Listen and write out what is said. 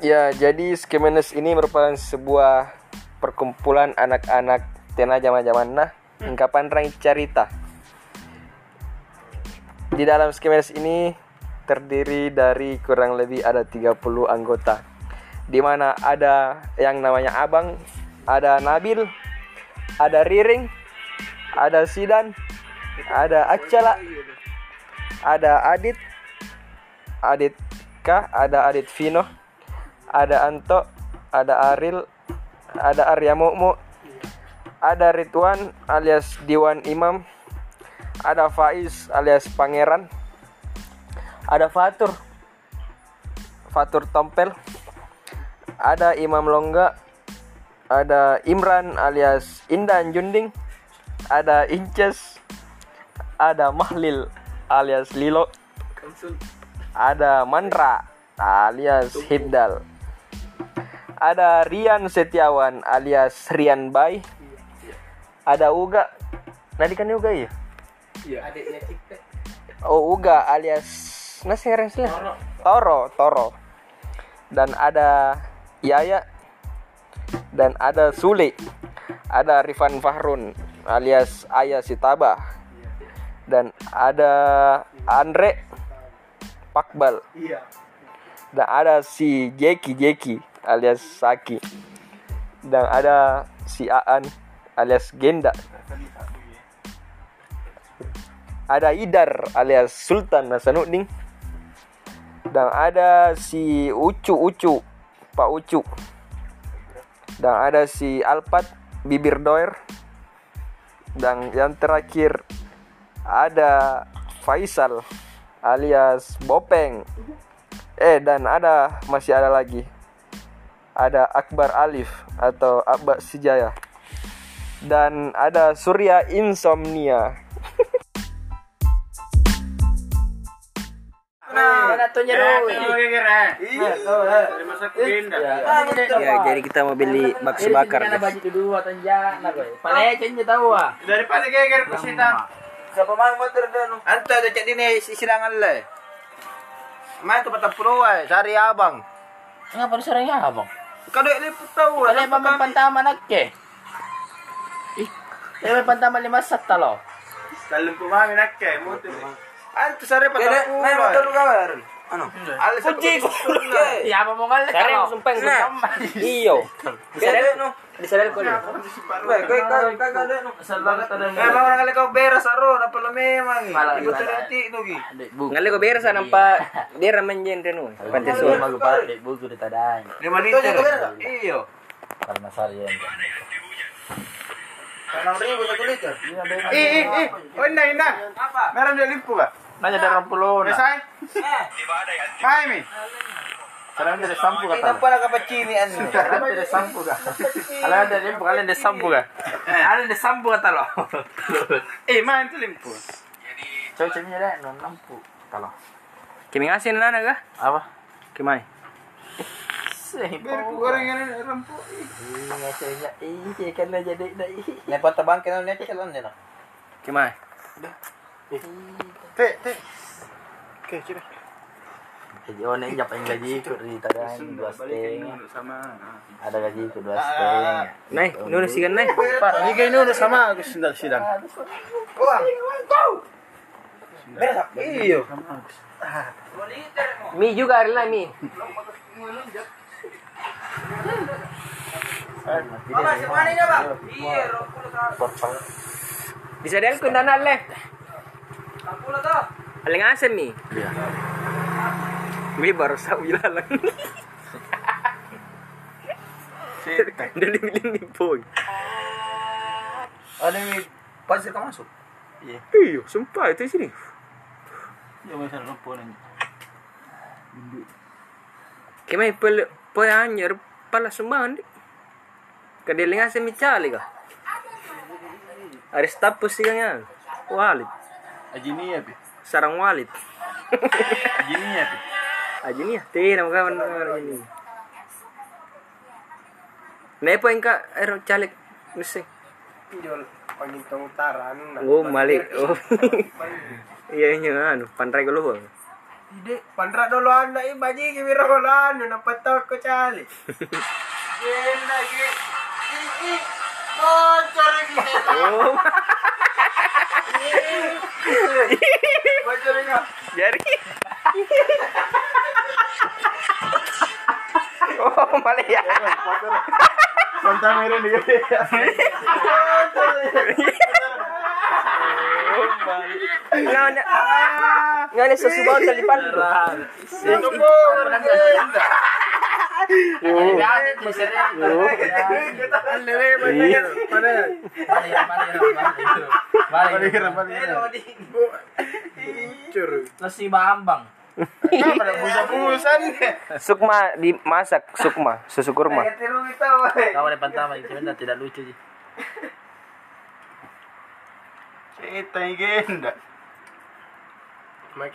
Ya, jadi Skemenes ini merupakan sebuah perkumpulan anak-anak tena zaman-zaman nah ungkapan rang cerita. Di dalam Skemenes ini terdiri dari kurang lebih ada 30 anggota. Di mana ada yang namanya Abang, ada Nabil, ada Riring, ada Sidan, ada Acala, ada Adit, Adit K, ada Adit Vino, ada Anto, ada Aril, ada Arya Mumu, ada Ridwan alias Diwan Imam, ada Faiz alias Pangeran, ada Fatur, Fatur Tompel, ada Imam Longga, ada Imran alias Indan Junding, ada Inces, ada Mahlil alias Lilo, ada Mandra alias Hibdal, ada Rian Setiawan alias Rian Bay, ada Uga, Nadi kan Uga ya? Adiknya kita. Oh Uga alias nasi Toro. Toro, Toro. Dan ada Yaya dan ada Sule. Ada Rifan Fahrun alias Ayah Sitaba. Dan ada Andre Pakbal. Iya. Dan ada si Jeki Jeki alias Saki. Dan ada si Aan alias Genda. Ada Idar alias Sultan Hasanuddin. Dan ada si Ucu Ucu, Pak Ucu. Dan ada si Alpat Bibir Doer. Dan yang terakhir ada Faisal alias Bopeng. Eh dan ada masih ada lagi. Ada Akbar Alif atau Akbar Sijaya. Dan ada Surya Insomnia. Nah. Ya, jadi kita mau beli bakso bakar. ah. Daripada geger pesita. Siapa mang motor dulu? Anta ada cek dini silangan le. Main tu patah puluh ay, cari abang. Ngapa lu sering ya, Bang? Kau dek liput tahu lah. Kali pa pantama nagke. Ih, may pantama lima sat talo. Dalam pumami nak ke, motor. Anta sari patah puluh. Main motor lu kawan. Ano? Alis Kunci ko. Iya, apa mau ngalih Karena talo? sumpeng Iyo. Disadel no. Disadel ko. Kau kau dek no. Salah kata Eh, beres aro, lo memang? Malah, Ibu malah. terhati tu gi. Ngali ko beres nampa dia ramen jen renu. Pantai Suruh sur. magu balik buku di tadai. Lima liter. Iyo. Karena saya Enam ribu satu liter. Ih, ih, ih. Oh, indah, indah. Apa? Meron dia limpu ka? Nanya dari puluh. Resay? Mai mi. Sekarang dari sampu kata. pala kapacini an. Sekarang dari sampu kah? Kalian ada limpu, kalian ada sampu kah? Kalian ada sampu kata lo. Eh, main tu limpu. Cocoknya deh, non lampu. Kalau Kimi ngasin na naga? apa? Kimai. Biar goreng ini limpu. Iya, saya iya kan jadi dah. Lepas tabang kena net calon dia. Kimai. Te, te. Oke. Jadi oh nih yang gaji ikut di tadai dua setengah. sama. Ada gaji ikut dua setengah. Nai, nuno sigan nai. Pak, ni kayak ini udah sama aku sedang sidang. Uang. Iyo. Mi juga ari mi. Mama, siapa ni bang? Iya, Disadel ko na le. Kampul to. Aling asin mi. Mi baru sa ilalang. Dali biling ni boy. Ano yung pasir ka masuk? Iyo, sumpah itu sini. May sarap po nang Kimai pel po anyer pala sumban di. Kadiling asin mi chali ka. Aris tapos sigang yan. Walit. Ajini ya, Pi. Sarang walit. Ajini ya, Pi. Aji nih, tingin mo ka man ini. Naipo yung ka, ero chalik. Misi. Pinjol pagintong utara na. Oh, mali. Oh. Iya, iya, ano, panray ko luwang. Ide, pandra dulu anak i baji ki biro lan na patok ko chali. Genda. I Oh, cari ki. Oh. Jari. oh, malah ya. Kontan meron di. Nga na. Nga na sa subaw talipan. Ano po? Nasi bambang. Pada busa-busan. Sukma dimasak, sukma, susu kurma. Itu benar tidak lucu sih. Kita genda.